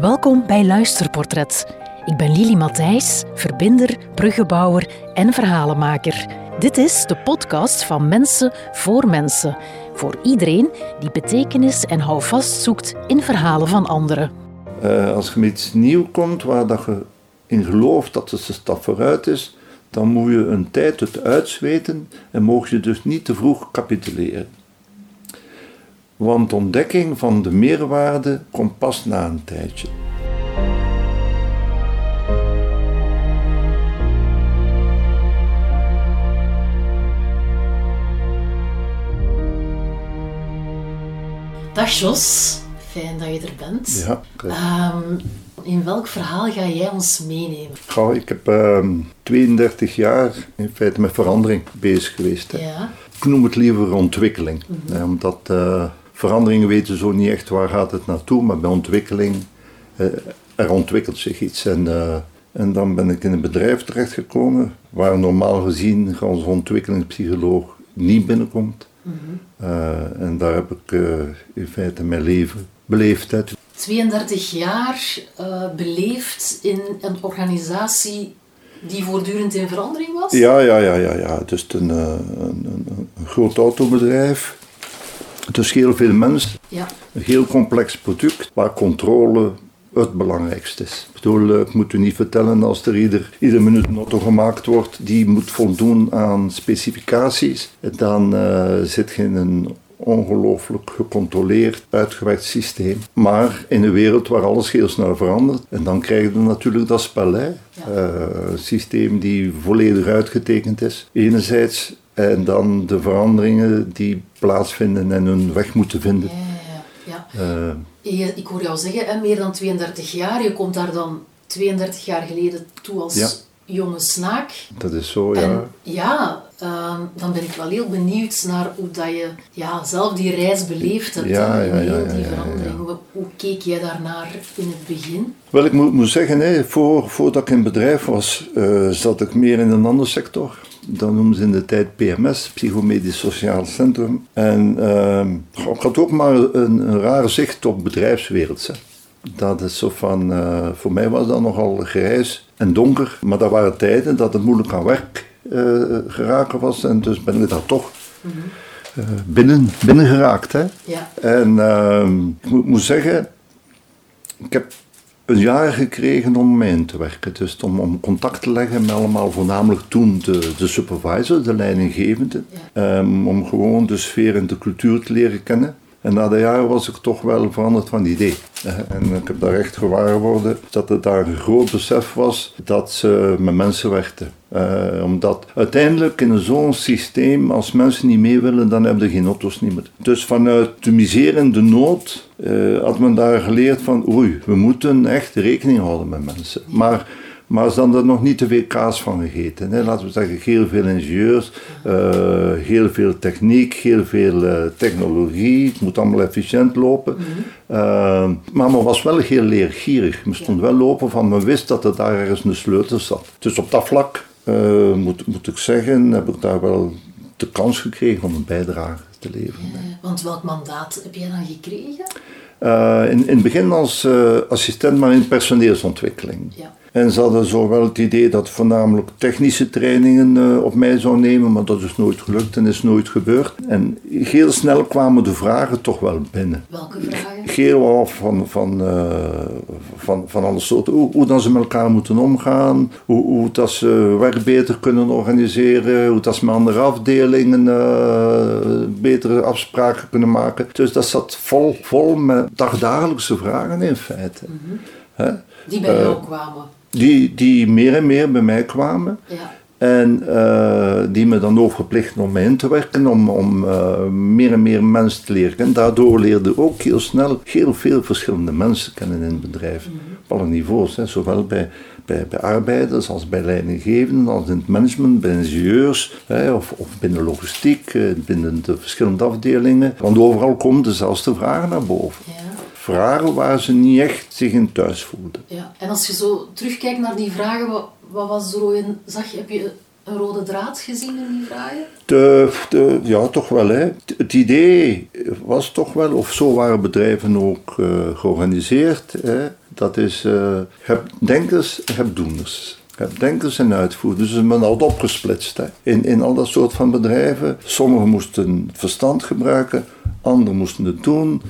Welkom bij Luisterportret. Ik ben Lili Matthijs, verbinder, bruggenbouwer en verhalenmaker. Dit is de podcast van Mensen voor Mensen. Voor iedereen die betekenis en houvast zoekt in verhalen van anderen. Uh, als je met iets nieuw komt waar dat je in gelooft dat het een stap vooruit is, dan moet je een tijd het uitzweten en mogen je dus niet te vroeg capituleren. Want ontdekking van de meerwaarde komt pas na een tijdje. Dag Jos, fijn dat je er bent. Ja, um, in welk verhaal ga jij ons meenemen? Goh, ik heb 32 ehm, jaar in feite met verandering bezig geweest. Hè. Ja. Ik noem het liever ontwikkeling. Mm omdat uh, veranderingen weten zo niet echt waar gaat het naartoe, maar bij ontwikkeling, uh, er ontwikkelt zich iets. En, uh, en dan ben ik in een bedrijf terechtgekomen waar normaal gezien onze ontwikkelingspsycholoog niet binnenkomt. Mm -hmm. en daar heb ik in feite mijn leven beleefd. Hè. 32 jaar uh, beleefd in een organisatie die voortdurend in verandering was? Ja, ja, ja, ja. ja. Het is een, een, een, een groot autobedrijf. Het is heel veel mensen. Ja. Een heel complex product waar controle het belangrijkste is. Ik bedoel, ik moet u niet vertellen als er ieder, ieder minuut een auto gemaakt wordt die moet voldoen aan specificaties. Dan uh, zit je in een ongelooflijk gecontroleerd, uitgewerkt systeem. Maar in een wereld waar alles heel snel verandert. En dan krijg je natuurlijk dat spel. Hè? Uh, een systeem die volledig uitgetekend is, enerzijds. En dan de veranderingen die plaatsvinden en hun weg moeten vinden. Ja, ja, uh, ik hoor jou zeggen, hè, meer dan 32 jaar. Je komt daar dan 32 jaar geleden toe als jonge snaak. Dat is zo, ja. En ja, uh, dan ben ik wel heel benieuwd naar hoe dat je ja, zelf die reis beleefd hebt. Ja, ja, ja, die verandering. Hoe, hoe, keek jij daarnaar in het begin? Wel, ik moet, moet zeggen, voor, voordat ik in bedrijf was, uh, zat ik meer in een andere sector. Dat noemen ze in de tijd PMS, Psychomedisch Sociaal Centrum. En uh, ik had ook maar een, een rare zicht op bedrijfswereld. Hè. Dat is zo van, uh, voor mij was dat nogal grijs en donker. Maar dat waren tijden dat het moeilijk aan werk uh, geraken was. En dus ben ik daar toch mm -hmm. uh, binnen, binnen geraakt. Hè. Ja. En ehm, ik moet, moet, zeggen, ik heb een jaar gekregen om mee in te werken. Dus om, om contact te leggen met allemaal voornamelijk toen de, de supervisor, de leidinggevende. Ja. Um, om gewoon de sfeer en de cultuur te leren kennen. En na de jaren was ik toch wel veranderd van idee. En ik heb daar echt gewaar worden dat het daar een groot besef was dat ze met mensen werkten. Uh, omdat uiteindelijk in zo'n systeem, als mensen niet mee willen, dan hebben ze geen auto's niet meer. Dus vanuit de misère en de nood uh, had men daar geleerd van oei, we moeten echt rekening houden met mensen. Maar maar ze hadden er nog niet te veel kaas van gegeten. Hè. Laten we zeggen, heel veel ingenieurs, uh, heel veel techniek, heel veel uh, technologie. Het moet allemaal efficiënt lopen. Mm -hmm. uh, maar men was wel heel leergierig. Men stond wel lopen van, men wist dat er daar ergens een sleutel zat. Dus op dat vlak, moet, moet ik zeggen, heb ik daar wel de kans gekregen om een bijdrage te leveren. want welk mandaat heb jij dan gekregen? in, in het begin als assistent, maar in personeelsontwikkeling. Ja. En ze hadden zo wel het idee dat voornamelijk technische trainingen uh, op mij zou nemen, maar dat is nooit gelukt en is nooit gebeurd. En heel snel kwamen de vragen toch wel binnen. Welke vragen? Heel van, van, uh, van, van alle soorten. Hoe, hoe dat ze met elkaar moeten omgaan, hoe, hoe dat ze werk beter kunnen organiseren, hoe dat ze met andere afdelingen uh, betere afspraken kunnen maken. Dus dat zat vol, vol met dagdagelijkse vragen in feite. Mm -hmm. Die bij jou kwamen? Die, die meer en meer bij mij kwamen. Ja. En uh, die me dan ook om mij in te werken, om, om uh, meer en meer mensen te leren. En daardoor leerde ook heel snel heel veel verschillende mensen kennen in het bedrijf. Mm -hmm. Op alle niveaus, hè. zowel bij, bij, bij arbeiders als bij leidinggevenden, als in het management, bij ingenieurs, hè, of, of binnen logistiek, binnen de verschillende afdelingen. Want overal komen dezelfde vragen naar boven. Ja vragen waar ze niet echt zich in thuis voelden. Ja, en als je zo terugkijkt naar die vragen, wat, wat was er in, zag je, heb je een rode draad gezien in die vragen? De, de, ja, toch wel. Hè. Het idee was toch wel, of zo waren bedrijven ook uh, georganiseerd. Hè. Dat is, uh, heb denkers, heb doeners. Heb denkers en uitvoerders. Dus men had opgesplitst hè. In, in al dat soort van bedrijven. Sommigen moesten verstand gebruiken, anderen moesten het doen.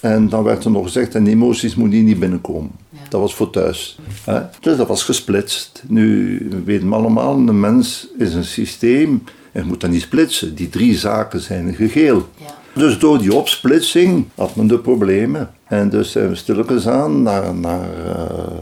En dan werd er nog gezegd, en emoties hier niet binnenkomen. Dat was voor thuis. Hè? Dus dat was gesplitst. Nu we weten we allemaal, een mens is een systeem. En je moet dat niet splitsen. Die drie zaken zijn gegeel. Ja. Dus door die opsplitsing had men de problemen. En dus zijn we stilletjes aan naar, naar uh,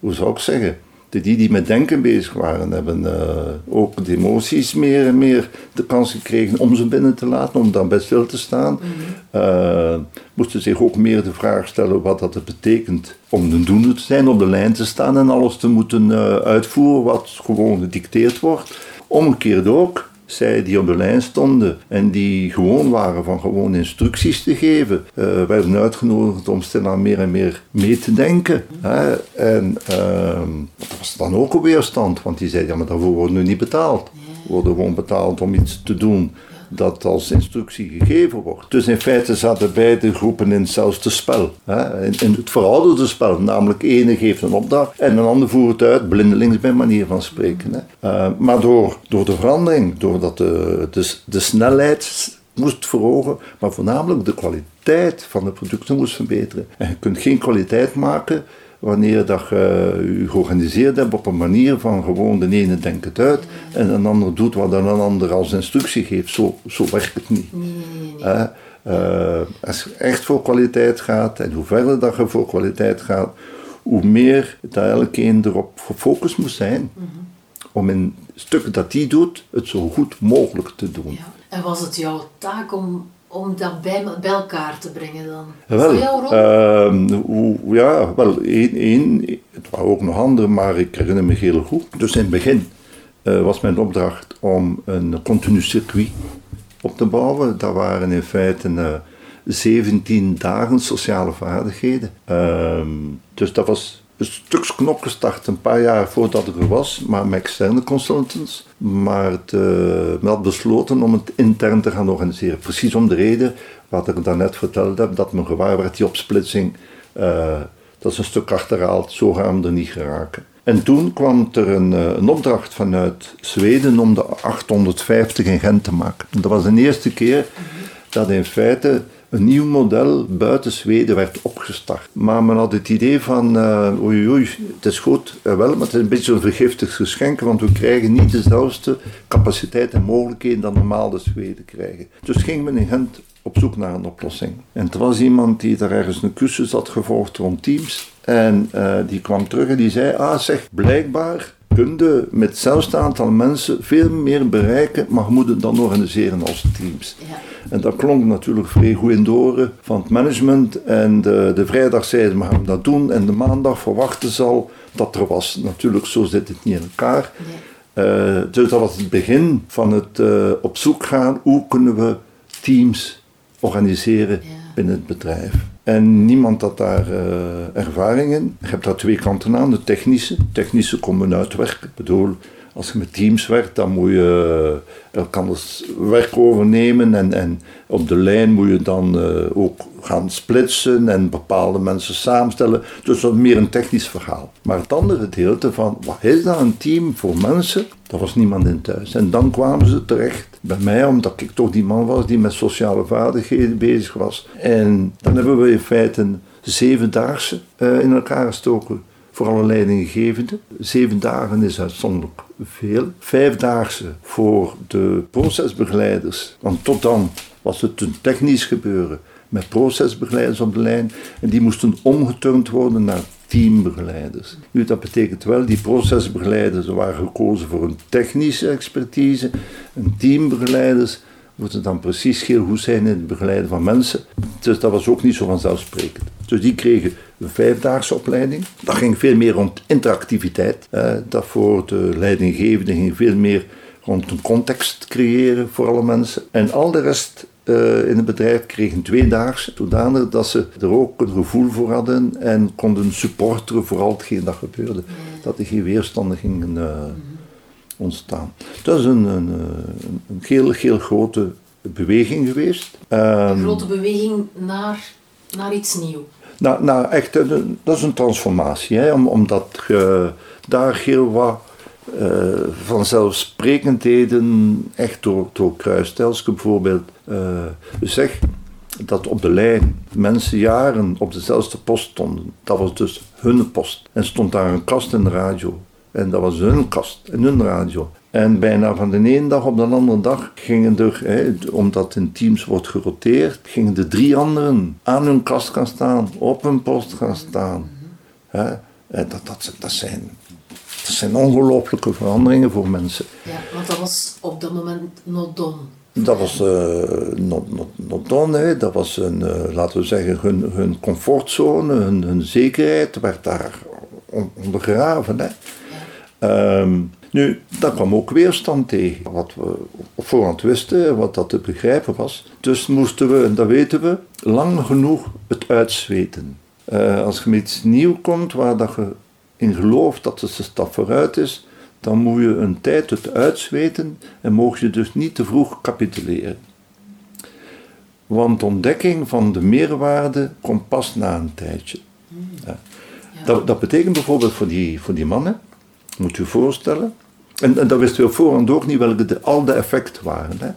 hoe zou ik zeggen, die die met denken bezig waren, hebben uh, ook de emoties meer en meer de kans gekregen om ze binnen te laten, om daarbij stil te staan. Mm uh, moesten zich ook meer de vraag stellen wat dat betekent om een doende te zijn, op de lijn te staan en alles te moeten uh, uitvoeren wat gewoon gedicteerd wordt. Omgekeerd ook, zij die op de lijn stonden en die gewoon waren van gewoon instructies te geven, uh, werden uitgenodigd om stilaan meer en meer mee te denken. Hè? En uh, dat was dan ook een weerstand, want die zeiden, ja maar daarvoor worden we niet betaald. We worden gewoon betaald om iets te doen dat als instructie gegeven wordt. Dus in feite zaten beide groepen in hetzelfde spel. Hè? In, in, het verouderde spel, namelijk ene geeft een opdracht en een ander voert het uit, blindelings bij manier van spreken. Hè? Uh, maar door, door de verandering, doordat de, de, de snelheid moest verhogen, maar voornamelijk de kwaliteit van de producten moest verbeteren. En je kunt geen kwaliteit maken wanneer dat je je georganiseerd hebt op een manier van gewoon de ene denkt het uit en een ander doet wat een ander als instructie geeft. Zo, zo werkt het niet. Nee, nee, nee. Uh, als je echt voor kwaliteit gaat en hoe verder dat je voor kwaliteit gaat, hoe meer dat elkeen erop gefocust moet zijn mm -hmm. om in stukken dat die doet, het zo goed mogelijk te doen. Ja. En was het jouw taak om om dat bij, bij elkaar te brengen dan? Wel, uh, ja, wel, één, één, het waren ook nog andere, maar ik herinner me heel goed. Dus in het begin uh, was mijn opdracht om een continu circuit op te bouwen. Dat waren in feite uh, 17 dagen sociale vaardigheden. Ehm, dus dat was een stuk knop gestart een paar jaar voordat ik er was, maar met externe consultants. Maar het, uh, men had besloten om het intern te gaan organiseren. Precies om de reden wat ik daarnet verteld heb, dat men gewaar werd die opsplitsing. Uh, dat is een stuk achterhaald, zo gaan we er niet geraken. En toen kwam er een, uh, een opdracht vanuit Zweden om de 850 in Gent te maken. dat was de eerste keer dat in feite een nieuw model buiten Zweden werd opgestart. Maar men had het idee van, uh, oei oei, het is goed, uh, wel, maar het is een beetje een vergiftigd geschenk, want we krijgen niet dezelfde capaciteit en mogelijkheden dan normaal de Zweden krijgen. Dus ging men in Gent op zoek naar een oplossing. En er was iemand die daar ergens een cursus had gevolgd rond Teams. En uh, die kwam terug en die zei, ah zeg, blijkbaar kun je met hetzelfde aantal mensen veel meer bereiken, maar je moet het dan organiseren als teams. Ja. En dat klonk natuurlijk vrij goed in de oren van het management. En de, de vrijdag zeiden we gaan dat doen en de maandag verwachten ze al dat er was. Natuurlijk, zo zit het niet in elkaar. Uh, dus dat was het begin van het uh, op zoek gaan, hoe kunnen we teams organiseren binnen het bedrijf. En niemand had daar uh, ervaring in. Je hebt daar twee kanten aan. De technische. Technische komen uitwerken. Ik bedoel, als je met teams werkt, dan moet je elkanders werk overnemen. En, en op de lijn moet je dan uh, ook gaan splitsen en bepaalde mensen samenstellen. Dus dat is meer een technisch verhaal. Maar het andere gedeelte van, wat is dat een team voor mensen? Daar was niemand in thuis. En dan kwamen ze terecht bij mij, omdat ik toch die man was die met sociale vaardigheden bezig was. En dan hebben we in feite een zevendaagse uh, in elkaar gestoken voor alle leidinggevenden. Zeven dagen is uitzonderlijk veel. Vijfdaagse voor de procesbegeleiders. Want tot dan was het een technisch gebeuren met procesbegeleiders op de lijn. En die moesten omgeturnd worden naar teambegeleiders. Nu, dat betekent wel, die procesbegeleiders waren gekozen voor een technische expertise. En teambegeleiders moeten dan precies heel goed zijn in het begeleiden van mensen. Dus dat was ook niet zo vanzelfsprekend. Dus die kregen een vijfdaagse opleiding. Dat ging veel meer rond interactiviteit. Eh, dat voor de leidinggevende ging veel meer rond een context creëren voor alle mensen. En al de rest uh, in het bedrijf kregen tweedaagse, zodanig dat ze er ook een gevoel voor hadden en konden supporteren voor al hetgeen dat gebeurde. Dat er geen weerstanden gingen uh, ontstaan. Dat is een, een, een heel, heel grote beweging geweest. Een grote beweging naar, naar iets nieuws. Nou, nou echt, dat is een transformatie, hè, omdat je daar heel wat uh, vanzelfsprekendheden echt door, doorkruist. Als ik bijvoorbeeld uh, zeg dat op de lijn mensen jaren op dezelfde post stonden, dat was dus hun post. En stond daar een kast in de radio. En dat was hun kast en hun radio. En bijna van de ene dag op de andere dag gingen er, hè, omdat in teams wordt geroteerd, gingen de drie anderen aan hun kast gaan staan, op hun post gaan staan. Hè. Dat, dat, dat, zijn, dat zijn ongelooflijke veranderingen voor mensen. Ja, want dat was op dat moment not done. Dat was uh, not, not, not done, hè. dat was een, uh, laten we zeggen, hun, hun comfortzone, hun, hun zekerheid werd daar ondergraven. Hè. Um, nu, daar kwam ook weerstand tegen, wat we op voorhand wisten, wat dat te begrijpen was. Dus moesten we, en dat weten we, lang genoeg het uitzweten. Uh, als je met iets nieuw komt waar dat je in gelooft dat het een stap vooruit is, dan moet je een tijd het uitzweten en mogen je dus niet te vroeg capituleren. Want ontdekking van de meerwaarde komt pas na een tijdje. Ja. Dat, dat, betekent bijvoorbeeld voor die, voor die mannen, moet je voorstellen, en, en dat wisten we voorhand ook niet welke al de effecten waren. Hè.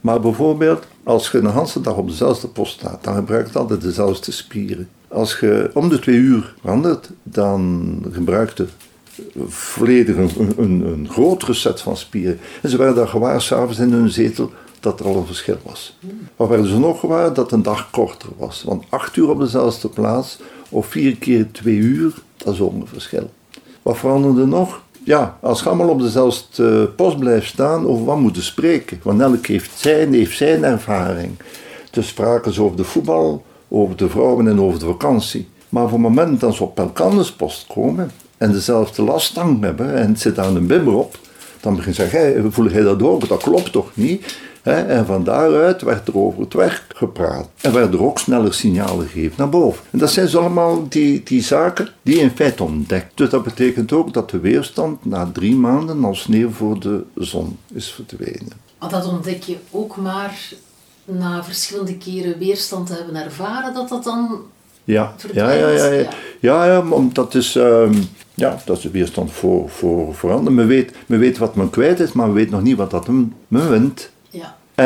Maar bijvoorbeeld, als je een hele dag op dezelfde post staat, dan gebruik je altijd dezelfde spieren. Als je om de twee uur wandelt, dan gebruik je volledig een, een, grotere set van spieren. En ze werden daar gewaar s'avonds in hun zetel dat er al een verschil was. Maar werden ze nog gewaar dat een dag korter was. Want acht uur op dezelfde plaats of vier keer twee uur, dat is ook een verschil. Wat veranderde nog? ja, als je allemaal op dezelfde post blijft staan, over wat moeten spreken. Want elk heeft zijn, heeft zijn ervaring. Dus spraken ze over de voetbal, over de vrouwen en over de vakantie. Maar voor het moment dat ze op elkanders post komen en dezelfde lastang hebben en het zit aan een bimmer op, dan begin je zeggen, voel jij dat ook? Dat klopt toch niet? En van daaruit werd er over het werk gepraat. En werden er ook sneller signalen gegeven naar boven. En dat zijn zo allemaal die, die zaken die in feite ontdekt. Dus dat betekent ook dat de weerstand na drie maanden als sneeuw voor de zon is verdwenen. Dat ontdek je ook maar na verschillende keren weerstand te hebben ervaren, dat dat dan ja, ja, ja, ja, ja. ja, ja dat is, um, ja, dat is de weerstand voor, voor, voor anderen. Men weet, men weet wat men kwijt is, maar men weet nog niet wat dat men, men wint.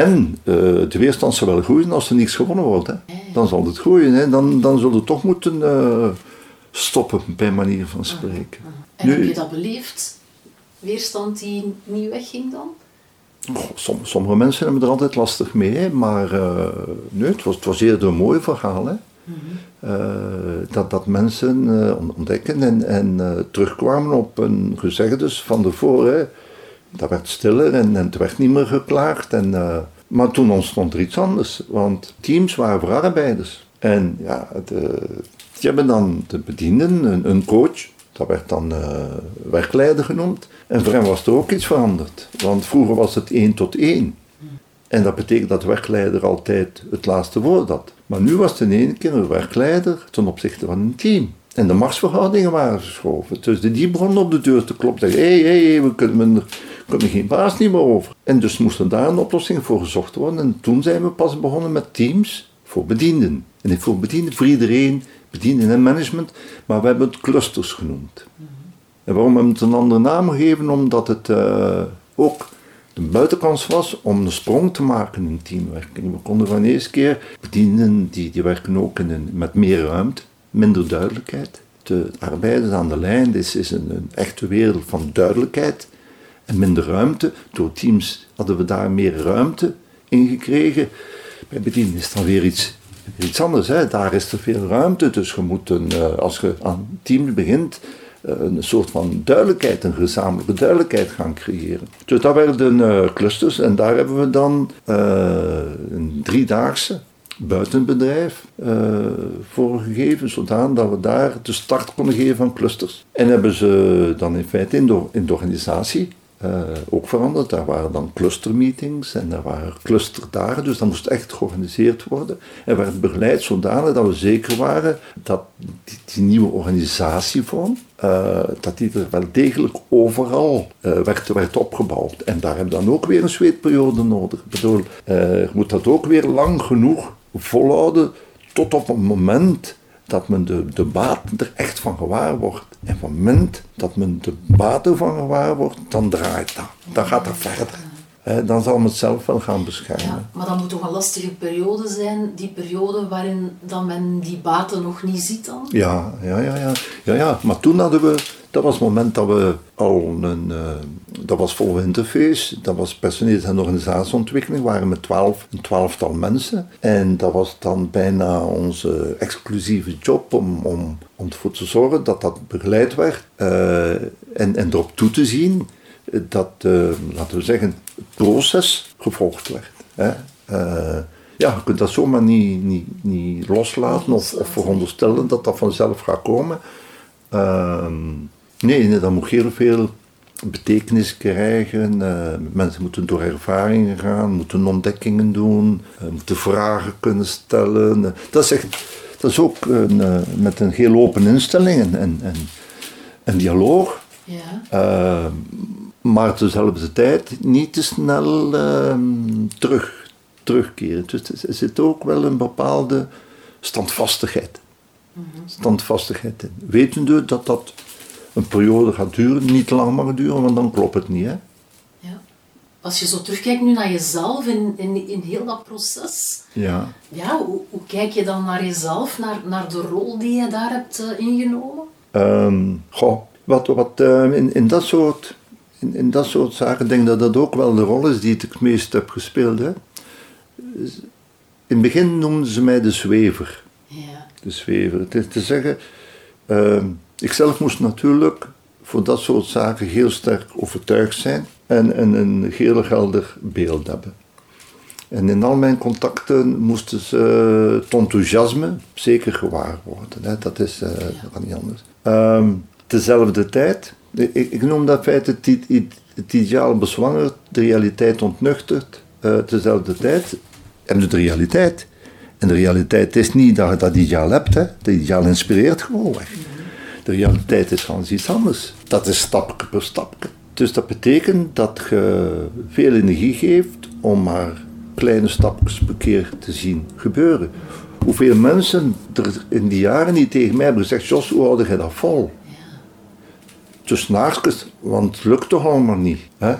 En uh, de weerstand zal wel groeien als er niets gewonnen wordt. Hè. Dan zal het groeien. Hè. Dan, dan zullen we toch moeten uh, stoppen, bij manier van spreken. En nu, heb je dat beleefd? Weerstand die niet wegging dan? Oh, sommige mensen hebben er altijd lastig mee, maar uh, nee, het, was, het was eerder een mooi verhaal. Hè. -hmm. dat, dat mensen ontdekken en, en terugkwamen op een gezegdes van tevoren dat werd stiller en, het werd niet meer geklaagd. En, uh, maar toen ontstond er iets anders, want teams waren voor arbeiders. En ja, de, die hebben dan de bedienden, een, coach, dat werd dan uh, werkleider genoemd. En voor hem was er ook iets veranderd, want vroeger was het één tot één. En dat betekent dat de werkleider altijd het laatste woord had. Maar nu was het in één keer een werkleider ten opzichte van een team. En de machtsverhoudingen waren verschoven. Dus die begonnen op de deur te kloppen. Hé, hé, hey, we kunnen, er kunnen geen baas niet meer over. En dus moest daar een oplossing voor gezocht worden. En toen zijn we pas begonnen met teams voor bedienden. En voor bedienden, voor iedereen, bedienden en management. Maar we hebben het clusters genoemd. En waarom hebben we het een andere naam gegeven? Omdat het uh, ook de buitenkans was om een sprong te maken in teamwerking. We konden van eerste keer bedienden, die, die werken ook in met meer ruimte minder duidelijkheid. De arbeiders aan de lijn is, is een echte wereld van duidelijkheid en minder ruimte. Door teams hadden we daar meer ruimte in gekregen. Bij bediening is dan weer iets, iets anders. Hè. Daar is er veel ruimte, dus je moet een, eh, als je aan teams begint, eh, een soort van duidelijkheid, een gezamenlijke duidelijkheid gaan creëren. Dus dat werden uh, clusters en daar hebben we dan een driedaagse buitenbedrijf uh, voor gegeven, zodat we daar de start konden geven van clusters. En hebben ze dan in feite in de organisatie uh, ook veranderd. Daar waren dan clustermeetings en daar waren clusterdagen, dus dat moest echt georganiseerd worden. En werd begeleid zodanig dat we zeker waren dat die, nieuwe organisatievorm, uh, dat die er wel degelijk overal uh, werd, werd opgebouwd. En daar heb je dan ook weer een zweetperiode nodig. Ik bedoel, je moet dat ook weer lang genoeg volhouden tot op het moment dat men de, de baten er echt van gewaar wordt. En op het moment dat men de baten van gewaar wordt, dan draait dat. Dan gaat dat verder. Dan zal men het zelf wel gaan beschermen. Ja, maar dat moet toch een lastige periode zijn, die periode waarin dan men die baten nog niet ziet dan? Ja, ja, ja. ja. ja, ja. Maar toen hadden we dat was het moment dat we al een, uh, dat was vol interface, dat was personeels- en organisatieontwikkeling, waren met twaalf, een twaalftal mensen. En dat was dan bijna onze exclusieve job om, om, om ervoor te zorgen dat dat begeleid werd uh, en, en erop toe te zien dat, uh, laten we zeggen, het proces gevolgd werd. Hè? ja, je kunt dat zomaar niet, niet, niet loslaten of, of veronderstellen dat dat vanzelf gaat komen. Ehm, Nee, dat moet heel veel betekenis krijgen. Uh, mensen moeten door ervaringen gaan, moeten ontdekkingen doen, moeten vragen kunnen stellen. Dat, is echt, dat is ook een, met een heel open instelling en, en, en dialoog. Ja. Maar dezelfde tijd niet te snel ehm, terug, terugkeren. Dus er zit ook wel een bepaalde standvastigheid. -hmm. Standvastigheid in. Wetende dat dat een periode gaat duren, niet lang mag duren, want dan klopt het niet. Hè? Ja. Als je zo terugkijkt nu naar jezelf in, in, in heel dat proces, ja. Ja, hoe, hoe kijk je dan naar jezelf, naar, naar de rol die je daar hebt uh, ingenomen? Um, goh, wat, wat uh, in, in, dat soort, in, in, dat soort zaken denk ik dat dat ook wel de rol is die ik het meest heb gespeeld. Hè. In het begin noemden ze mij de zwever. Ja. De zwever. Het is te zeggen, uh, Ikzelf moest natuurlijk voor dat soort zaken heel sterk overtuigd zijn en, en een heel helder beeld hebben. En in al mijn contacten moesten ze het enthousiasme zeker gewaar worden. Hè. Dat, is, uh, dat kan niet anders. Um, tezelfde tijd, ik, noem dat feit het, het, het ideaal bezwangerd, de realiteit ontnuchterd. Uh, tezelfde tijd hebben de realiteit. En de realiteit is niet dat je dat ideaal hebt. Hè. Dat ideaal inspireert gewoon weg. De realiteit is gewoon iets anders. Dat is stapje per stapje. Dus dat betekent dat je veel energie geeft om maar kleine stapjes per keer te zien gebeuren. Hoeveel mensen er in die jaren niet tegen mij hebben gezegd: Jos, hoe houd je dat vol? Dus naastjes, want het lukt toch allemaal niet. Hè?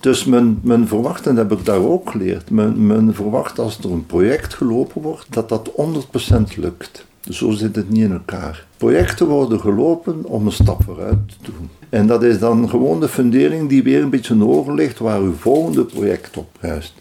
Dus men, men verwacht, en dat heb ik daar ook geleerd, men, men verwacht als er een project gelopen wordt, dat dat 100% lukt. Zo zit het niet in elkaar. Projecten worden gelopen om een stap vooruit te doen. En dat is dan gewoon de fundering die weer een beetje over ligt waar uw volgende project op ruist.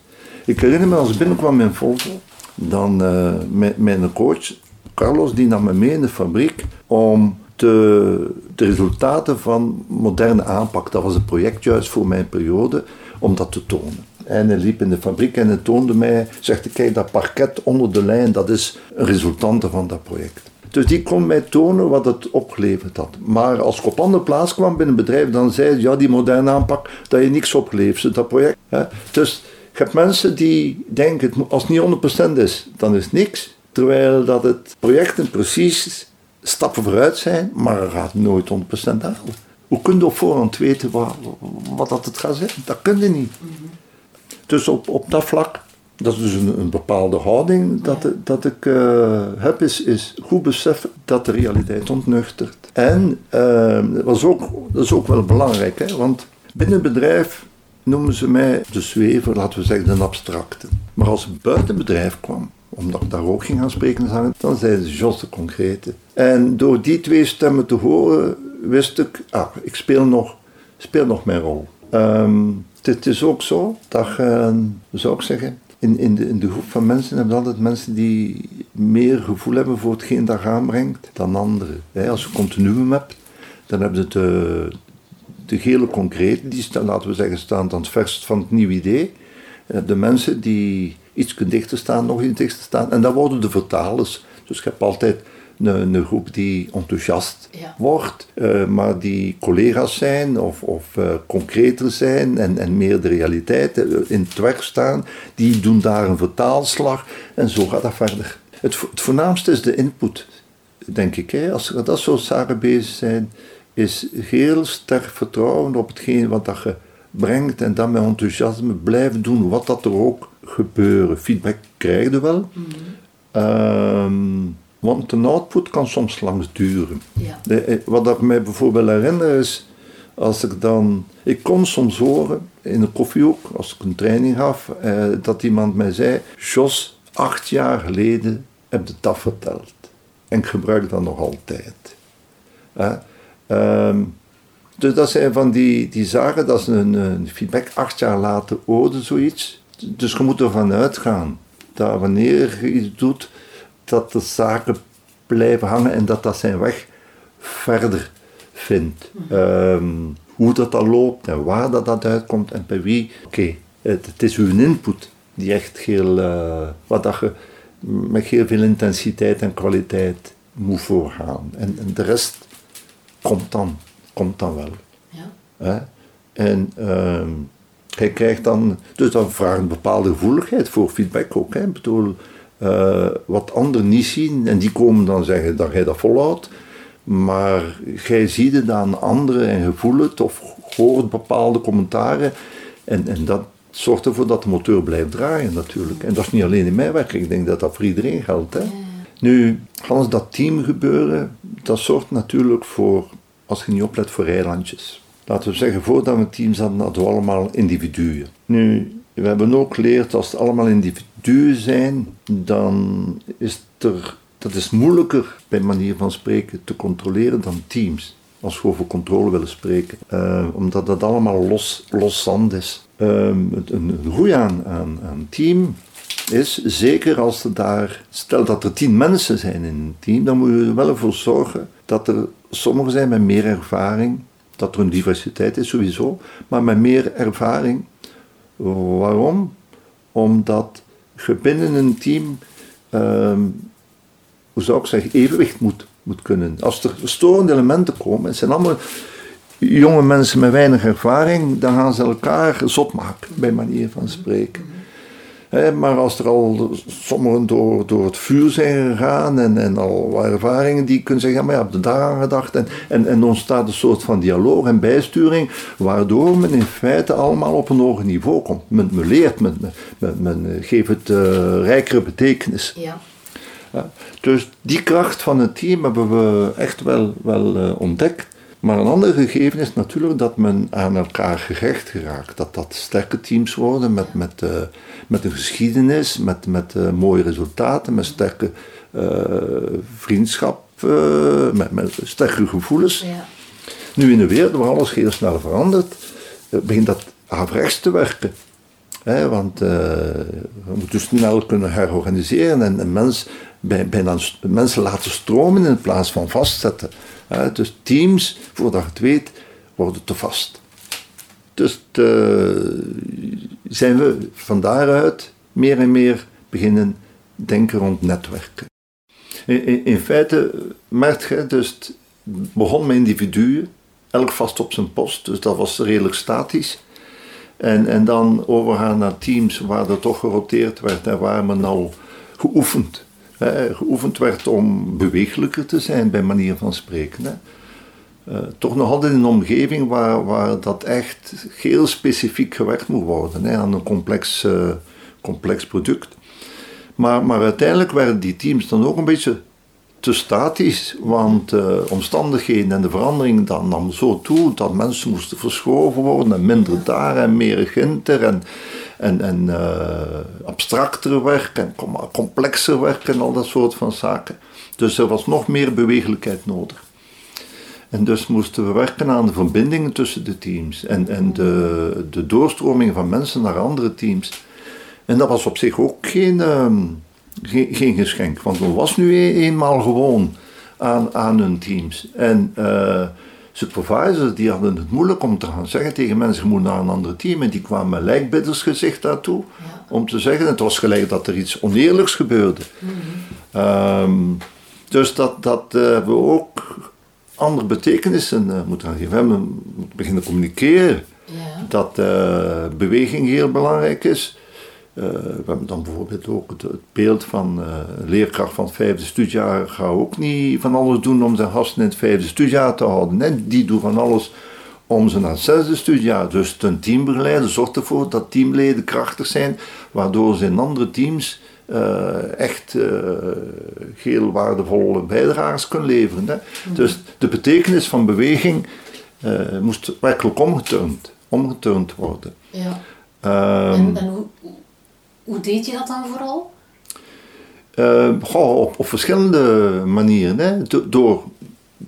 Ik herinner me als ik binnenkwam in Volvo, dan uh, met mijn coach Carlos die nam me mee in de fabriek om de, resultaten van moderne aanpak, dat was een project juist voor mijn periode, om dat te tonen. En hij liep in de fabriek en hij toonde mij, zegt kijk dat parket onder de lijn, dat is een resultante van dat project. Dus die kon mij tonen wat het opgeleverd had. Maar als ik op andere plaats kwam binnen het bedrijf, dan zei ze, ja die moderne aanpak, dat je niks oplevert, dat project. Hè. Dus je hebt mensen die denken, als het niet 100% is, dan is niks. Terwijl dat het projecten precies stappen vooruit zijn, maar er gaat nooit 100% halen. Hoe kun je op voorhand weten wat, wat dat het gaat zijn? Dat kun je niet. Dus op, op dat vlak, dat is dus een, een bepaalde houding dat, dat ik uh, heb, is, is goed beseffen dat de realiteit ontnuchtert. En uh, dat, was ook, dat is ook wel belangrijk, hè, want binnen het bedrijf noemen ze mij de zwever, laten we zeggen de abstracte. Maar als ik buiten het bedrijf kwam, omdat ik daar ook ging gaan spreken, dan zeiden ze Jos de concrete. En door die twee stemmen te horen, wist ik, ah, ik speel nog, speel nog mijn rol. Um, het is ook zo dat je, zou ik zeggen, in, in, de, in de groep van mensen hebben altijd mensen die meer gevoel hebben voor hetgeen dat aanbrengt dan anderen. Als je continuum hebt, dan hebben ze de, de gele concrete, die staan, laten we zeggen, staan aan het verst van het nieuwe idee. De mensen die iets dichter staan, nog iets dichter staan. En dat worden de vertalers. Dus je hebt altijd een, een groep die enthousiast Ja. wordt, eh, maar die collega's zijn of, of eh, concreter zijn en, en meer de realiteit eh, in het werk staan, die doen daar een vertaalslag en zo gaat dat verder. Het, het voornaamste is de input, denk ik. Hè. Als er dat soort zaken bezig zijn, is heel sterk vertrouwen op hetgeen wat dat je brengt en dan met enthousiasme blijven doen, wat dat er ook gebeuren. Feedback krijg je wel, Ehm, want een output kan soms lang duren. Ja. De- eh, Wat ik mij bijvoorbeeld herinner is, als ik dan... Ik kon soms horen, in een koffiehoek, als ik een training gaf, eh, dat iemand mij zei, Jos, acht jaar geleden heb je dat verteld. En ik gebruik dat nog altijd. Ehm, dus dat zijn van die, die zaken, dat is een, een feedback acht jaar later orde, zoiets. Dus je moet ervan uitgaan dat wanneer je iets doet, dat de zaken blijven hangen en dat dat zijn weg verder vindt. Ehm, hoe dat dan loopt en waar dat, dat uitkomt en bij wie. Oké, het, het is uw input die echt heel, eh, wat dat je met heel veel intensiteit en kwaliteit moet voorgaan. En, en de rest komt dan, komt dan wel. Ja. Hè? En ehm hij krijgt dan, dus dat vraagt een bepaalde gevoeligheid voor feedback ook. Hè? Ik bedoel, eh, wat anderen niet zien, en die komen dan zeggen dat jij dat volhoudt, maar jij ziet het aan anderen en je voelt het of hoort bepaalde commentaren en, en dat zorgt ervoor dat de motor blijft draaien natuurlijk. En dat is niet alleen in mijn werk, ik denk dat dat voor iedereen geldt. Hè? Nu, Hans, dat teamgebeuren, dat zorgt natuurlijk voor, als je niet oplet, voor eilandjes. Laten we zeggen, voordat we teams hadden, hadden we allemaal individuen. Nu, we hebben ook geleerd, als het allemaal individuen zijn, dan is er, dat is moeilijker, bij manier van spreken, te controleren dan teams. Als we over controle willen spreken. Eh, omdat dat allemaal los, zand is. Het- een, een aan, aan team is, zeker als er daar, stel dat er tien mensen zijn in een team, dan moet je er wel voor zorgen dat er sommigen zijn met meer ervaring, dat er een diversiteit is sowieso, maar met meer ervaring. Waarom? Omdat je binnen een team, ehm, hoe zou ik zeggen, evenwicht moet, moet kunnen. Als er storende elementen komen, het zijn allemaal jonge mensen met weinig ervaring, dan gaan ze elkaar zot maken, bij manier van spreken. Maar als er al sommigen door, door het vuur zijn gegaan en, en al ervaringen, die kunnen zeggen, maar ja, heb je daar aan gedacht? En, en, en ontstaat een soort van dialoog en bijsturing, waardoor men in feite allemaal op een hoger niveau komt. Men, men leert, men, men, men geeft het eh, rijkere betekenis. Ja. Ja, dus die kracht van het team hebben we echt wel, wel eh, ontdekt. Maar een ander gegeven is natuurlijk dat men aan elkaar gerecht geraakt. Dat dat sterke teams worden met, met, eh, met een geschiedenis, met, met eh, mooie resultaten, met sterke eh, vriendschap, met, met sterke gevoelens. Ja. Nu in een wereld waar alles heel snel verandert, begint dat averechts te werken. Hè, want we moeten snel kunnen herorganiseren en, en mens, bij, bijna mensen laten stromen in plaats van vastzetten. Dus teams, voordat je het weet, worden te vast. Dus te- zijn we van daaruit meer en meer beginnen denken rond netwerken. In feite merk je, dus het begon met individuen, elk vast op zijn post, dus dat was redelijk statisch. En, en dan overgaan naar teams waar er toch geroteerd werd en waar men al geoefend, hè, geoefend werd om bewegelijker te zijn, bij manier van spreken. Hè. Eh, toch nog altijd in een omgeving waar, waar dat echt heel specifiek gewerkt moet worden hè, aan een complex, eh, complex product. Maar, maar uiteindelijk werden die teams dan ook een beetje te statisch, want de omstandigheden en de verandering dan nam zo toe dat mensen moesten verschoven worden en minder daar en meer ginter en, en, en eh, abstracter werk en com- complexer werk en al dat soort van zaken. Dus er was nog meer bewegelijkheid nodig. En dus moesten we werken aan de verbindingen tussen de teams en, en de, de doorstroming van mensen naar andere teams. En dat was op zich ook geen, ehm, geen geschenk, want men was nu e- eenmaal gewoon aan, aan hun teams. En eh, supervisors die hadden het moeilijk om te gaan zeggen tegen mensen, je moet naar een ander team. En die kwamen met lijkbiddersgezicht daartoe, om te zeggen, het was gelijk dat er iets oneerlijks gebeurde. Ehm, Dus dat, dat uh, we ook andere betekenissen uh, moeten gaan geven. We moeten beginnen communiceren. Ja. Dat uh, beweging heel belangrijk is. We hebben dan bijvoorbeeld ook het, het beeld van een leerkracht van het vijfde studiejaar gaat ook niet van alles doen om zijn gasten in het vijfde studiejaar te houden. Nee, die doen van alles om ze naar het zesde studiejaar. Dus een teambegeleider zorgt ervoor dat teamleden krachtig zijn, waardoor ze in andere teams uh, echt heel waardevolle bijdragers kunnen leveren. Hè. Mhm. Dus de betekenis van beweging moest werkelijk omgeturnd, omgeturnd worden. Ja. Um, en, en hoe, hoe, deed je dat dan vooral? Goh, op, op, verschillende manieren. Hè. door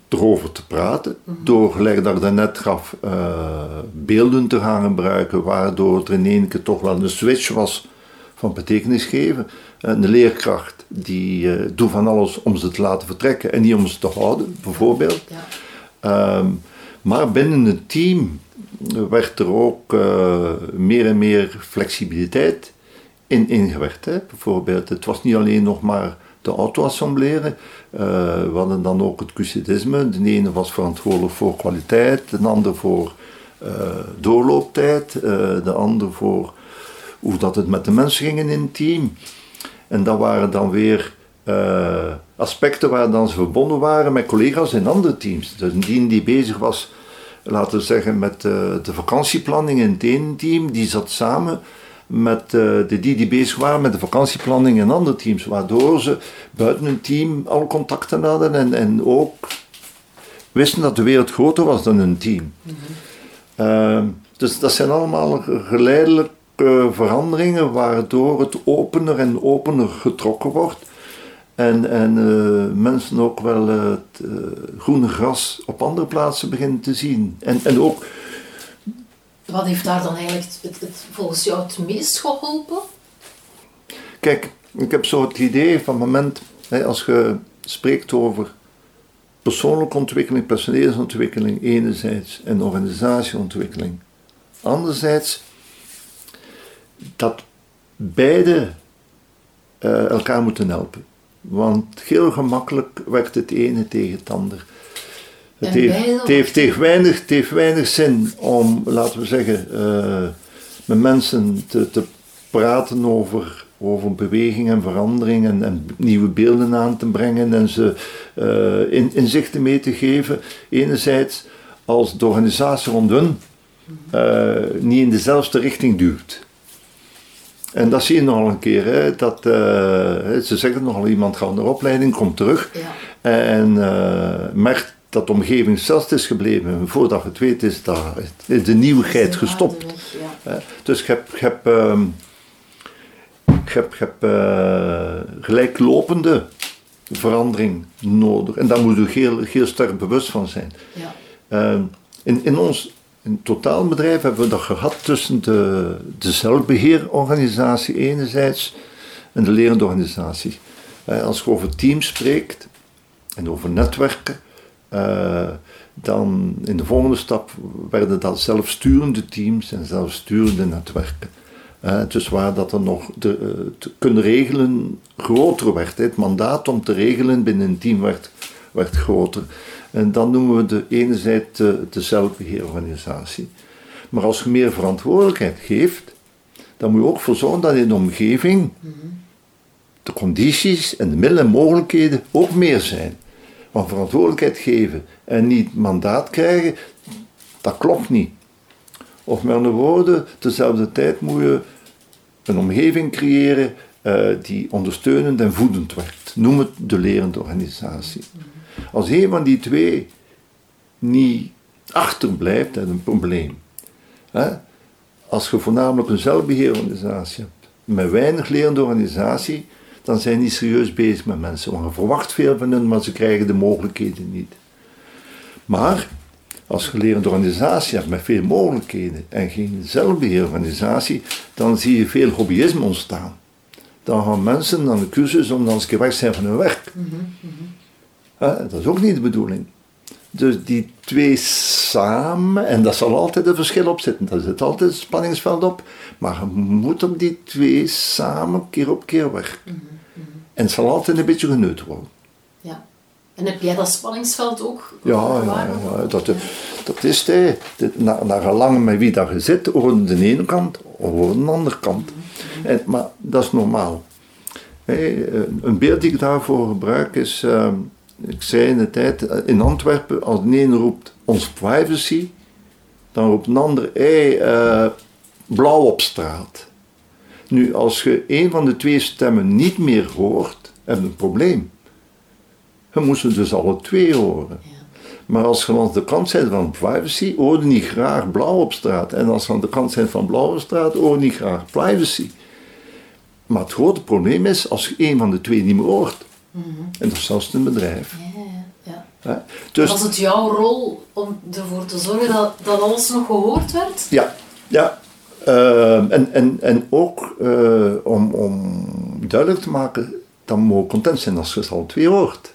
erover te praten, mhm. door, gelijk dat ik daarnet gaf, beelden te gaan gebruiken, waardoor er in één keer toch wel een switch was van betekenis geven. Een leerkracht die uh, doet van alles om ze te laten vertrekken en niet om ze te houden, bijvoorbeeld. Ja. Ehm, maar binnen het team werd er ook uh, meer en meer flexibiliteit in ingewerkt. Hè. Bijvoorbeeld, het was niet alleen nog maar de auto-assembleren. Uh, we hadden dan ook het cusidisme. De ene was verantwoordelijk voor kwaliteit, de ander voor doorlooptijd, de ander voor hoe dat het met de mensen ging in het team. En dat waren dan weer aspecten waar dan ze verbonden waren met collega's in andere teams. Dus een die bezig was, laten we zeggen, met de vakantieplanning in het ene team, die zat samen met uh, de die die bezig waren met de vakantieplanning in andere teams, waardoor ze buiten hun team al contacten hadden en, en ook wisten dat de wereld groter was dan hun team. Mm dus dat zijn allemaal geleidelijk veranderingen waardoor het opener en opener getrokken wordt. En, en uh, mensen ook wel het uh, groene gras op andere plaatsen beginnen te zien. En, en ook... Wat heeft daar dan eigenlijk het, het, volgens jou het meest geholpen? Kijk, ik heb zo het idee van moment, hè, als je spreekt over persoonlijke ontwikkeling, personeelsontwikkeling enerzijds en organisatieontwikkeling. Anderzijds dat beide uh, elkaar moeten helpen. Want heel gemakkelijk werkt het ene tegen het ander. Het heeft, het, heeft, heeft, weinig, het heeft weinig zin om, laten we zeggen, uh, met mensen te, te praten over, over beweging en verandering en, en, nieuwe beelden aan te brengen en ze uh, in, inzichten mee te geven. Enerzijds als de organisatie rond hun niet in dezelfde richting duwt. En dat zie je nog een keer. Hè, dat, uh, ze zeggen nogal, iemand gaat naar opleiding, komt terug. Ja. En uh, merkt dat de omgeving zelfs is gebleven. Voordat het weet is, dat, is de nieuwigheid gestopt. Ja. dus ik heb, ik heb, uh, ik heb, ik heb uh, gelijklopende verandering nodig. En daar moet je heel, heel sterk bewust van zijn. Ja. Ehm, in, in ons in totaalbedrijf hebben we dat gehad tussen de, de zelfbeheerorganisatie enerzijds en de lerende organisatie. Eh, als je over teams spreekt en over netwerken, eh, dan in de volgende stap werden dat zelfsturende teams en zelfsturende netwerken. Uh, dus waar dat er nog de, te kunnen regelen groter werd. Het mandaat om te regelen binnen een team werd, werd groter. En dan noemen we de enerzijds de, de zelfbeheerorganisatie. Maar als je meer verantwoordelijkheid geeft, dan moet je ook voor zorgen dat in de omgeving de condities en de middelen en mogelijkheden ook meer zijn. Want verantwoordelijkheid geven en niet mandaat krijgen, dat klopt niet. Of met andere woorden, tezelfde tijd moet je een omgeving creëren uh, die ondersteunend en voedend werkt. Noem het de lerende organisatie. Als een van die twee niet achterblijft, dan een probleem. Als je voornamelijk een zelfbeheerorganisatie hebt, met weinig lerende organisatie, dan zijn die serieus bezig met mensen. Want je verwacht veel van hen, maar ze krijgen de mogelijkheden niet. Maar als je lerende organisatie hebt met veel mogelijkheden en geen zelfbeheerorganisatie, dan zie je veel hobbyisme ontstaan. Dan gaan mensen naar de cursus om dan eens weg zijn van hun werk. Mhm, mhm. Dat is ook niet de bedoeling. Dus die twee samen, en dat zal altijd een verschil op zitten, daar zit altijd een spanningsveld op, maar je moet op die twee samen keer op keer werken. Mhm, mhm. En het zal altijd een beetje geneut worden. Ja, En heb jij dat spanningsveld ook? Ja, ja, ja, dat, dat is het. Naar, naar gelang met wie je zit, over de ene kant of over de andere kant. En, maar dat is normaal. een beeld die ik daarvoor gebruik is, ehm, ik zei in de tijd, in Antwerpen, als de ene roept ons privacy, dan roept een ander, hey, uh, blauw op straat. Nu, als je een van de twee stemmen niet meer hoort, heb je een probleem. Je moest ze dus alle twee horen. Maar als je aan de kant bent van privacy, hoor je niet graag blauw op straat. En als je aan de kant bent van blauwe straat, hoor je niet graag privacy. Maar het grote probleem is als je een van de twee niet meer hoort. En dat is zelfs een bedrijf. Ja, ja. Dus, was het jouw rol om ervoor te zorgen dat, dat alles nog gehoord werd? Ja, ja. Ehm, en, en, en ook uh, om, om duidelijk te maken dat we content zijn als je het al twee hoort.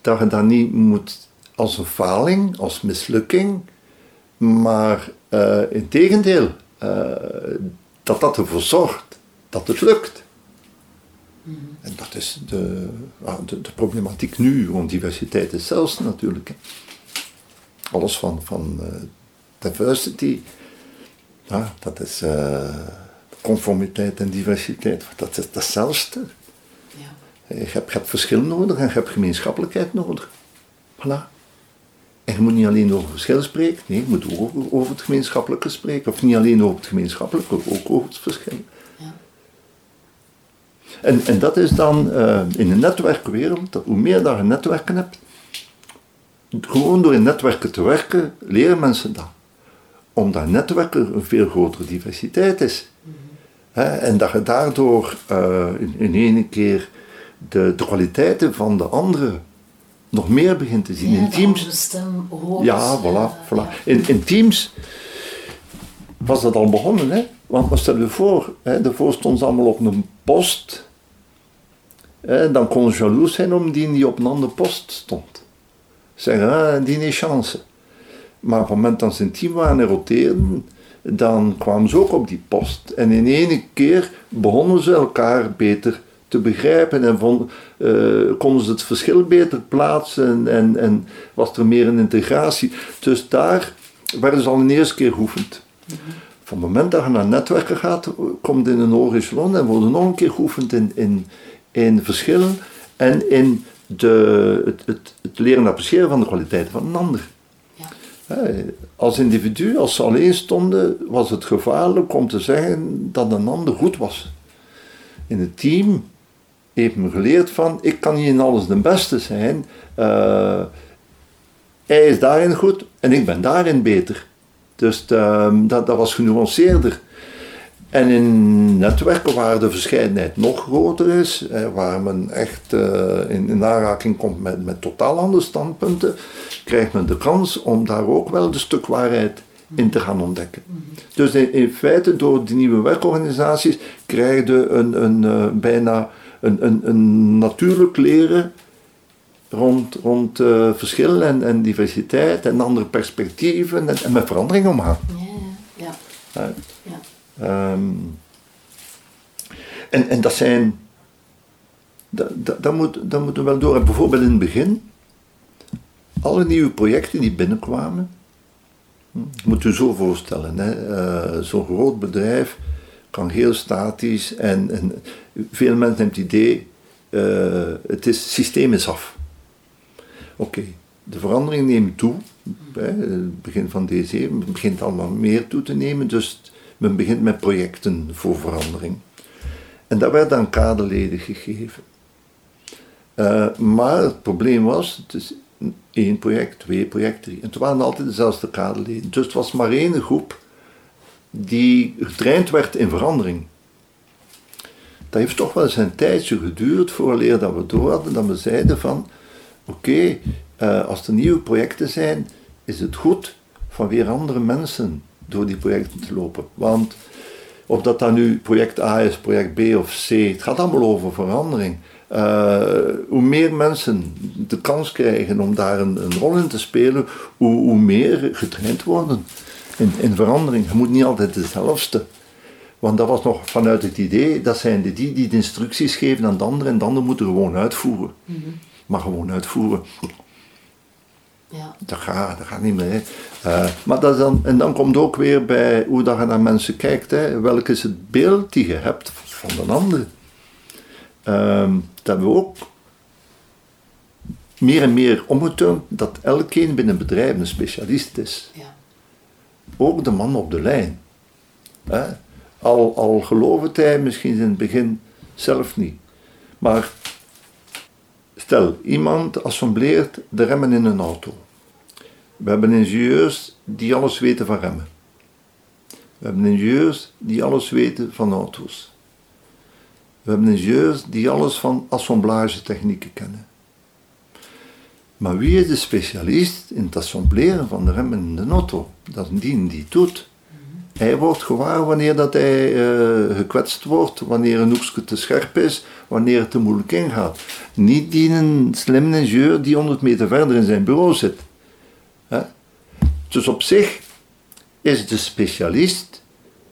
Dat je dat niet moet als een faling, als mislukking, maar uh, in tegendeel, uh, dat dat ervoor zorgt dat het lukt. Mhm. En dat is de, de, de, problematiek nu, want diversiteit is zelfs natuurlijk. Alles van, van diversity ja, dat is uh, conformiteit en diversiteit. Dat is hetzelfde. Ja. Je, hebt, je hebt verschil nodig en je hebt gemeenschappelijkheid nodig. Voilà. En je moet niet alleen over verschil spreken, nee, je moet ook over het gemeenschappelijke spreken. Of niet alleen over het gemeenschappelijke, ook over het verschil. Ja. En, en dat is dan uh, in de netwerkwereld, hoe meer dat je netwerken hebt, gewoon door in netwerken te werken, leren mensen dat omdat netwerken een veel grotere diversiteit is. en dat je daardoor uh, in, in één keer de, de, kwaliteiten van de anderen nog meer begint te zien. in teams. Stem ja, voilà. voilà. In, in teams was dat al begonnen, hè? Want stel je voor, hè, daarvoor stonden ze allemaal op een post. Dan kon ze jaloers zijn om die die op een andere post stond. Zeggen, ah, die heeft chance. Maar op het moment dat ze een team waren en roteerden, dan kwamen ze ook op die post. En in één keer begonnen ze elkaar beter te begrijpen en uh, konden ze het verschil beter plaatsen en, en, was er meer een integratie. Dus daar werden ze al een eerste keer geoefend. Van het moment dat je naar netwerken gaat, komt in een horizon en worden nog een keer geoefend in, in, in verschillen en in de, het, het, het leren appreciëren van de kwaliteiten van een ander. Als individu, als ze alleen stonden, was het gevaarlijk om te zeggen dat een ander goed was. In het team heeft men geleerd van, ik kan niet in alles de beste zijn. Uh, hij is daarin goed en ik ben daarin beter. Dus ehm, dat, dat was genuanceerder. En in netwerken waar de verscheidenheid nog groter is, waar men echt uh, in, in aanraking komt met, met totaal andere standpunten, krijgt men de kans om daar ook wel een stuk waarheid in te gaan ontdekken. Dus in, feite, door die nieuwe werkorganisaties, krijg je een, een, uh, bijna een, een, een natuurlijk leren rond, rond uh, verschil en, en diversiteit en andere perspectieven en, en met verandering omgaan. Ja, ja. ja. Um, en, en dat zijn. Dat, dat, dat, moet, dat moeten we wel door. En bijvoorbeeld in het begin, alle nieuwe projecten die binnenkwamen, hm, moet u zo voorstellen, uh, zo'n groot bedrijf kan heel statisch en, en veel mensen hebben het idee, uh, het, is, systeem is af. Oké, de verandering neemt toe, het begin van deze eeuw begint allemaal meer toe te nemen, dus men begint met projecten voor verandering. En dat werd aan kaderleden gegeven. Uh, maar het probleem was, het één project, twee projecten, drie. En het waren altijd dezelfde kaderleden. Dus het was maar één groep die getraind werd in verandering. Dat heeft toch wel eens een tijdje geduurd vooraleer dat we door hadden dat we zeiden van oké, uh, als er nieuwe projecten zijn, is het goed van weer andere mensen door die projecten te lopen. Want of dat dan nu project A is, project B of C, het gaat allemaal over verandering. Uh, hoe meer mensen de kans krijgen om daar een, een rol in te spelen, hoe, hoe meer getraind worden in, in, verandering. Je moet niet altijd dezelfde. Want dat was nog vanuit het idee, dat zijn de die die de instructies geven aan de anderen en de anderen moeten gewoon uitvoeren. Mhm. Maar gewoon uitvoeren. Ja. Dat gaat, dat gaat niet meer. Eh, maar dat dan, en dan komt ook weer bij hoe dat je naar mensen kijkt. Hè. Welk is het beeld die je hebt van de ander? Ehm, dat hebben we ook meer en meer omgeturnd dat elkeen binnen een bedrijf een specialist is. Ja. Ook de man op de lijn. Hè. Al, al gelooft hij misschien in het begin zelf niet. Maar stel, iemand assembleert de remmen in een auto. We hebben ingenieurs die alles weten van remmen. We hebben ingenieurs die alles weten van auto's. We hebben ingenieurs die alles van assemblagetechnieken kennen. Maar wie is de specialist in het assembleren van de remmen in de auto? Dat is die die doet. Hij wordt gewaar wanneer dat hij eh, gekwetst wordt, wanneer een hoekje te scherp is, wanneer het te moeilijk ingaat. Niet die een slim ingenieur die 100 meter verder in zijn bureau zit. Hè? Dus op zich is de specialist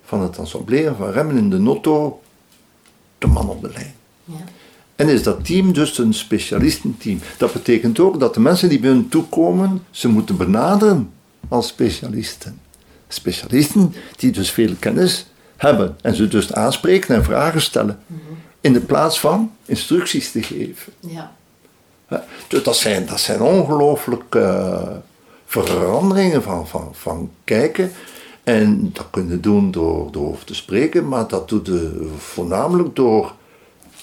van het assembleren van remmen in de auto de man op de lijn. Ja. En is dat team dus een specialistenteam. Dat betekent ook dat de mensen die bij hun toekomen, ze moeten benaderen als specialisten. Specialisten die dus veel kennis hebben en ze dus aanspreken en vragen stellen. In de plaats van instructies te geven. Ja. Dus dat zijn, dat zijn ongelooflijke eh, veranderingen van, van, van kijken. En dat kun je doen door, door over te spreken, maar dat doe je voornamelijk door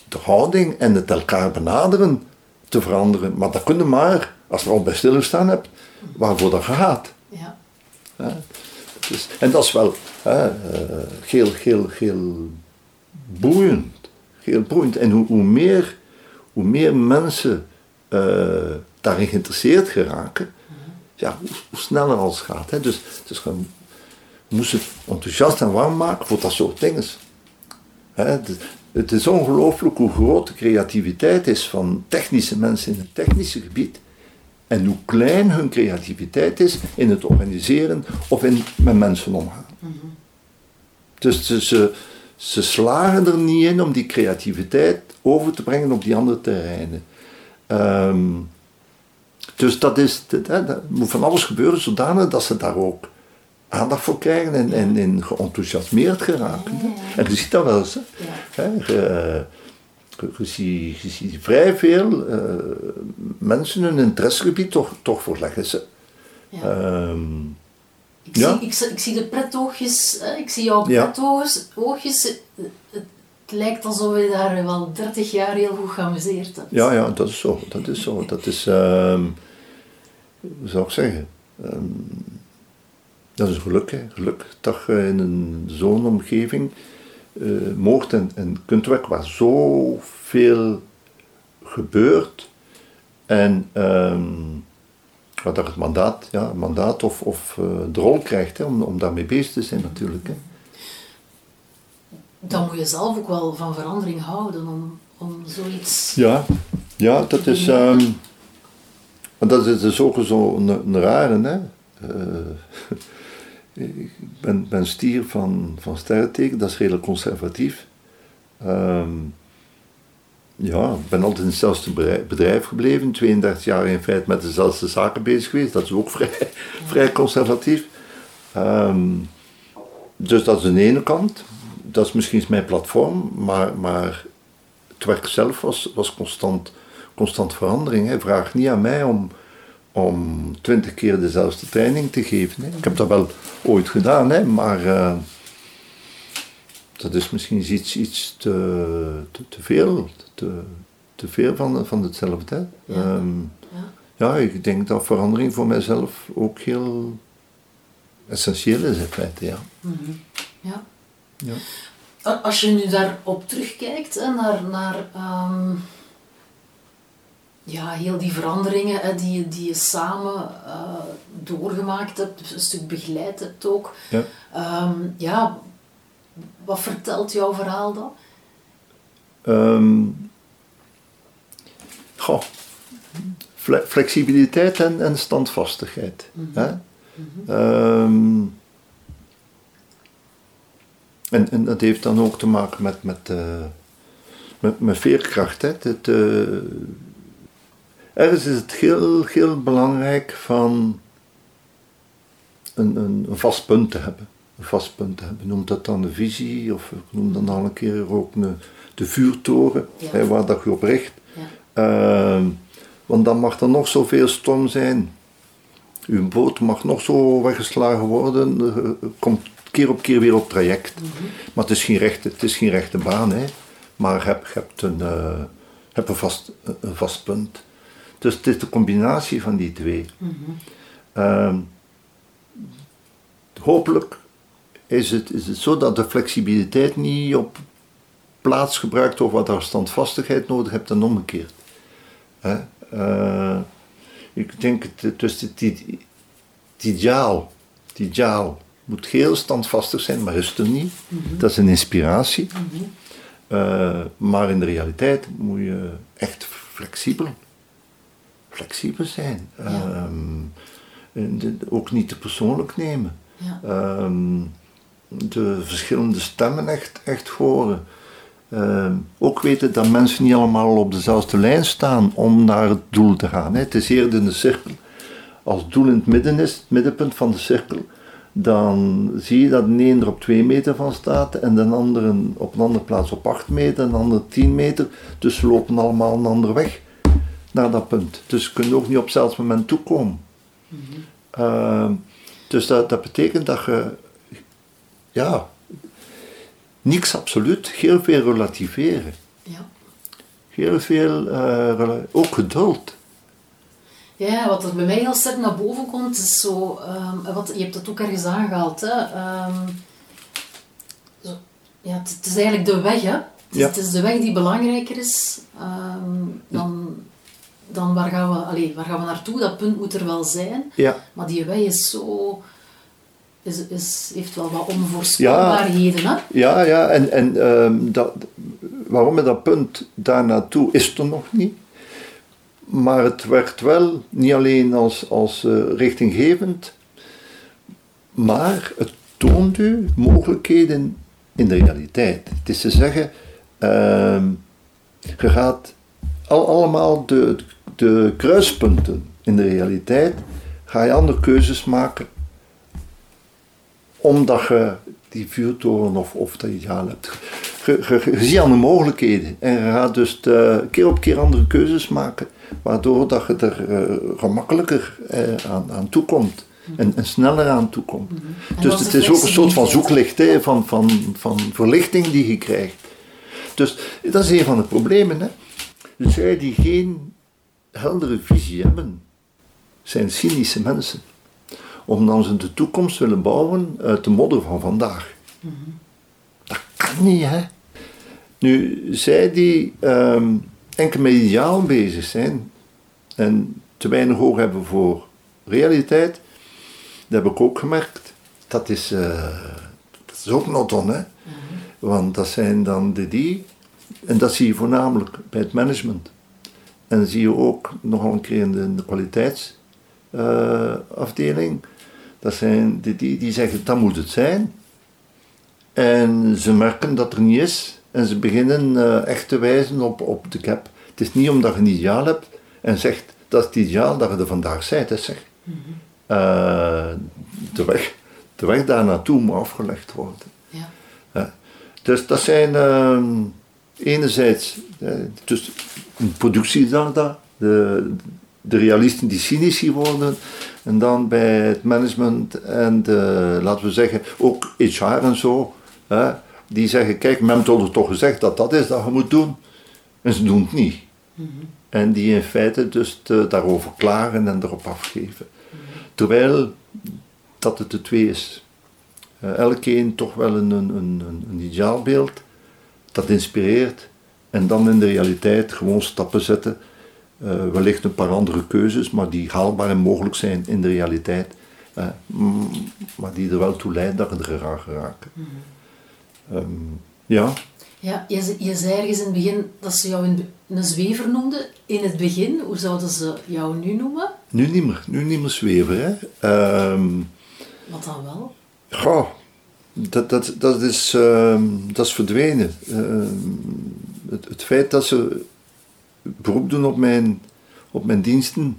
de houding en het elkaar benaderen te veranderen. Maar dat kun je maar, als je al bij stilgestaan hebt, waarvoor dat gaat. Ja. Dus, en dat is wel hè, eh, heel, heel, heel boeiend. Heel boeiend. En hoe, hoe, meer, hoe meer mensen eh, daarin geïnteresseerd geraken, ja, hoe, sneller als het gaat. Hè. Dus, dus gewoon, je moest het enthousiast en warm maken voor dat soort dingen. Hè, het, het is ongelooflijk hoe groot de creativiteit is van technische mensen in het technische gebied. En hoe klein hun creativiteit is in het organiseren of in met mensen omgaan. Dus ze, ze, ze slagen er niet in om die creativiteit over te brengen op die andere terreinen. Ehm, dus dat, is, dat, moet van alles gebeuren zodanig dat ze daar ook aandacht voor krijgen en, en, en geenthousiasmeerd geraken. En je ziet dat wel eens. Hè, je, ziet, je ziet vrij veel eh, mensen hun interessegebied toch, toch voorleggen ze. Ja. Ehm, Ik, Ja. zie, ik, zie- ik zie de pretoogjes, ik zie jouw pretoogjes, oogjes. Het, lijkt alsof je daar wel 30 jaar heel goed geamuseerd hebt. ja, ja, dat is zo. Dat is zo. Dat is, ehm, hoe zou ik zeggen, Ehm, dat is geluk. Hè. Geluk dat je in een zo'n omgeving eh mocht en, werken waar zoveel gebeurt. En ehm, wat dat het mandaat, ja, mandaat of, of eh, de rol krijgt hè, om, om daarmee bezig te zijn natuurlijk. Hè. Dan moet je zelf ook wel van verandering houden om, om zoiets... Ja, ja dat is. ehm maar dat is dus ook zo een, een rare, hè? Eh, ik ben, ben stier van, van dat is redelijk conservatief. Ehm, ja, ik ben altijd in hetzelfde bedrijf- gebleven, 32 jaar in feite met dezelfde zaken bezig geweest, dat is ook vrij, vrij conservatief. Ehm, dus dat is de ene kant, dat is misschien mijn platform, maar, maar het werk zelf was, was constant, constant verandering. Hè. Vraag niet aan mij om, om twintig keer dezelfde training te geven. Hè. Ik heb dat wel ooit gedaan, hè, maar eh, dat is misschien iets, iets te, te, te veel. Te, te veel van, van hetzelfde. Hè. Ja. Ehm, Ja. ja, ik denk dat verandering voor mijzelf ook heel essentieel is in feite. Ja. Ja. Ja. A- Als je nu daarop terugkijkt, hè, naar, naar ehm, ja, heel die veranderingen hè, die, je- die je samen eh, doorgemaakt hebt, een stuk begeleid hebt ook. Ja. Ehm, ja, wat vertelt jouw verhaal dan? Ehm, goh, fle- flexibiliteit en, en standvastigheid. hè? Ehm, en, en dat heeft dan ook te maken met, met, eh, met, met veerkracht. Hè? Het, eh, ergens is het heel, heel belangrijk van een, een, een vast punt te hebben. Een vast punt te hebben. Noem dat dan een visie, of ik noem dan al een keer ook een, de vuurtoren, Ja. hè, waar dat je op richt. Ja. Ehm, want dan mag er nog zoveel storm zijn. Uw boot mag nog zo weggeslagen worden, komt keer op keer weer op traject. Maar het is geen rechte, het is geen rechte baan, hè. maar je hebt, je hebt, een, je hebt een, vast, een vast punt. Dus het is de combinatie van die twee. Ehm, hopelijk is het, is het zo dat de flexibiliteit niet op plaats gebruikt wordt waar daar standvastigheid nodig hebt en omgekeerd. Hè? Eh, ik denk, dus het, ideaal, het ideaal moet heel standvastig zijn, maar is het er niet. Dat is een inspiratie. Eh, maar in de realiteit moet je echt flexibel, flexibel zijn. Ehm, de- ook niet te persoonlijk nemen. Ja. Ehm, de verschillende stemmen echt, echt horen. Ehm, ook weten dat mensen niet allemaal op dezelfde lijn staan om naar het doel te gaan. Hè. Het is eerder in de cirkel. Als het doel in het midden is, het middenpunt van de cirkel, dan zie je dat de een er op 2 meter van staat en de andere op een andere plaats op 8 meter en de andere 10 meter. Dus ze lopen allemaal een andere weg naar dat punt. Dus ze kunnen ook niet op hetzelfde moment toekomen. Ehm, dus dat, dat betekent dat je, ja, niks absoluut, heel veel relativeren. Ja. Heel veel, rela- ook geduld. Ja, wat er bij mij heel sterk naar boven komt, is zo... ehm, wat, je hebt dat ook ergens aangehaald, hè. ehm, zo, ja, het, het is eigenlijk de weg, hè. Het is, Ja. het is de weg die belangrijker is ehm, dan, dan waar, gaan we, allee, waar gaan we naartoe. Dat punt moet er wel zijn. Ja, Maar die weg is zo... Is, is, heeft wel wat onvoorspelbaarheden, hè. ja, ja en, en ehm, dat, waarom met dat punt daar naartoe is er nog niet. Maar het werd wel niet alleen als, als eh, richtinggevend, maar het toont u mogelijkheden in de realiteit. Het is te zeggen, ehm, je gaat al, allemaal de, de kruispunten in de realiteit, ga je andere keuzes maken omdat je die vuurtoren of, of dat ideaal hebt. Je, je, je ziet andere mogelijkheden en je gaat dus de- keer op keer andere keuzes maken, waardoor dat je er eh, gemakkelijker eh, aan, aan toekomt en, en sneller aan toekomt. En Dus dat is het de is ook een soort van zoeklicht, hè, van, van, van verlichting die je krijgt. Dus dat is een van de problemen. Hè. Dus zij die geen heldere visie hebben, zijn cynische mensen. Omdat ze de toekomst willen bouwen uit de modder van vandaag. Dat kan niet, hè. Nu, zij die ehm, enkel met ideaal bezig zijn en te weinig oog hebben voor realiteit, dat heb ik ook gemerkt. Dat is, eh, dat is ook not on, hè. Want dat zijn dan de die, en dat zie je voornamelijk bij het management. En dat zie je ook nogal een keer in de, in de kwaliteitsafdeling. dat zijn die die zeggen, dat moet het zijn. En ze merken dat er niet is. En ze beginnen eh, echt te wijzen op, op de gap. Het is niet omdat je een ideaal hebt en zegt, dat is het ideaal dat je er vandaag bent, hè, zeg. Eh, de, weg, de weg daar naartoe moet afgelegd worden. Ja. Ja. Dus dat zijn ehm, enerzijds eh, dus een de, de realisten die cynici worden, en dan bij het management en de, laten we zeggen ook HR en zo, hè, die zeggen: Kijk, men heeft ons toch gezegd dat dat is dat je moet doen, en ze doen het niet. En die in feite dus te- daarover klagen en erop afgeven. Terwijl dat het de twee is. Eh, elkeen toch wel een, een, een, een- een ideaalbeeld dat inspireert en dan in de realiteit gewoon stappen zetten. Eh, wellicht een paar andere keuzes, maar die haalbaar en mogelijk zijn in de realiteit. Eh, mm, maar die er wel toe leiden dat je er eraan geraken. Ehm, ja, Ja, je, je zei ergens in het begin dat ze jou een, een zwever noemden. In het begin, hoe zouden ze jou nu noemen? nu niet meer, nu niet meer zweven. Hè. Ehm, Wat dan wel? Goh, dat, dat, dat, is, ehm, dat is verdwenen. Ehm, het, het feit dat ze beroep doen op mijn, op mijn diensten.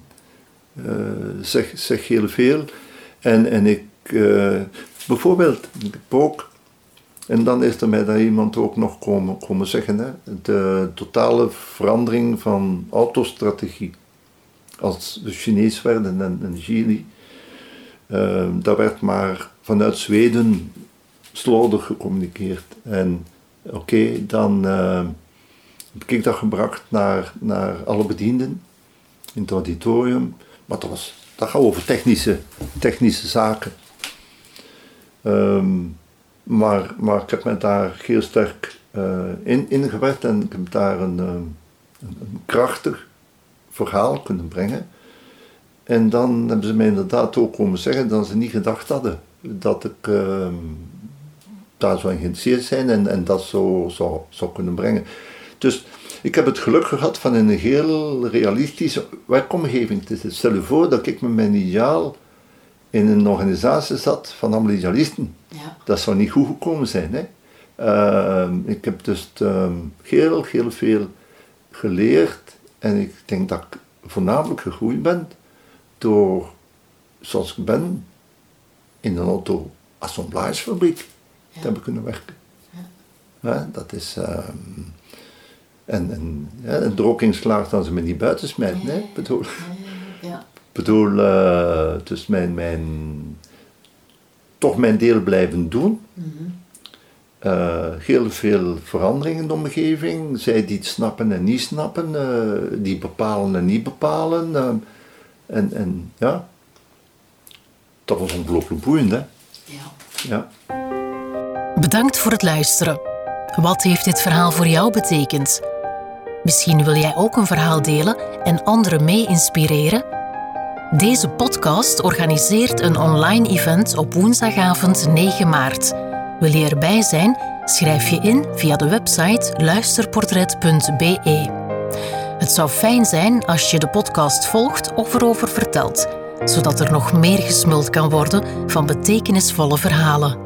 Uh, zeg, zeg heel veel. En, en ik, uh, bijvoorbeeld, ook, en dan is er mij daar iemand ook nog komen, komen zeggen, hè, de totale verandering van autostrategie. Als we Chinees werden en, en Gili, uh, dat werd maar vanuit Zweden slordig gecommuniceerd. En oké, dan uh, heb ik dat gebracht naar, naar alle bedienden in het auditorium. Maar dat, was, dat gaat over technische, technische zaken. Um, maar, maar ik heb me daar heel sterk uh, in, in gewerkt en ik heb daar een, een, krachtig verhaal kunnen brengen. En dan hebben ze mij inderdaad ook komen zeggen dat ze niet gedacht hadden dat ik uh, daar zou geïnteresseerd zijn en, en dat zo zou, zou kunnen brengen. Dus ik heb het geluk gehad van in een heel realistische werkomgeving te zitten. Stel je voor dat ik met mijn ideaal in een organisatie zat van allemaal idealisten. Ja. Dat zou niet goed gekomen zijn. Hè? Uh, ik heb dus uh, heel, heel veel geleerd en ik denk dat ik voornamelijk gegroeid ben door, zoals ik ben, in een auto-assemblagefabriek. Te hebben kunnen werken. Ja. dat is. Um, en, en, ja, en ook in slaagt dat ze me niet buiten smijten. Hè? Bedoel, ja. bedoel uh, dus mijn, mijn, toch mijn deel blijven doen. Mm -hmm. uh, heel veel veranderingen in de omgeving. Zij die het snappen en niet snappen, uh, die bepalen en niet bepalen. en, en ja, dat was ongelooflijk boeiend, hè? Ja. ja. Bedankt voor het luisteren. Wat heeft dit verhaal voor jou betekend? Misschien wil jij ook een verhaal delen en anderen mee inspireren? Deze podcast organiseert een online event op woensdagavond 9 maart. Wil je erbij zijn? Schrijf je in via de website luisterportret.be. Het zou fijn zijn als je de podcast volgt of erover vertelt, zodat er nog meer gesmuld kan worden van betekenisvolle verhalen.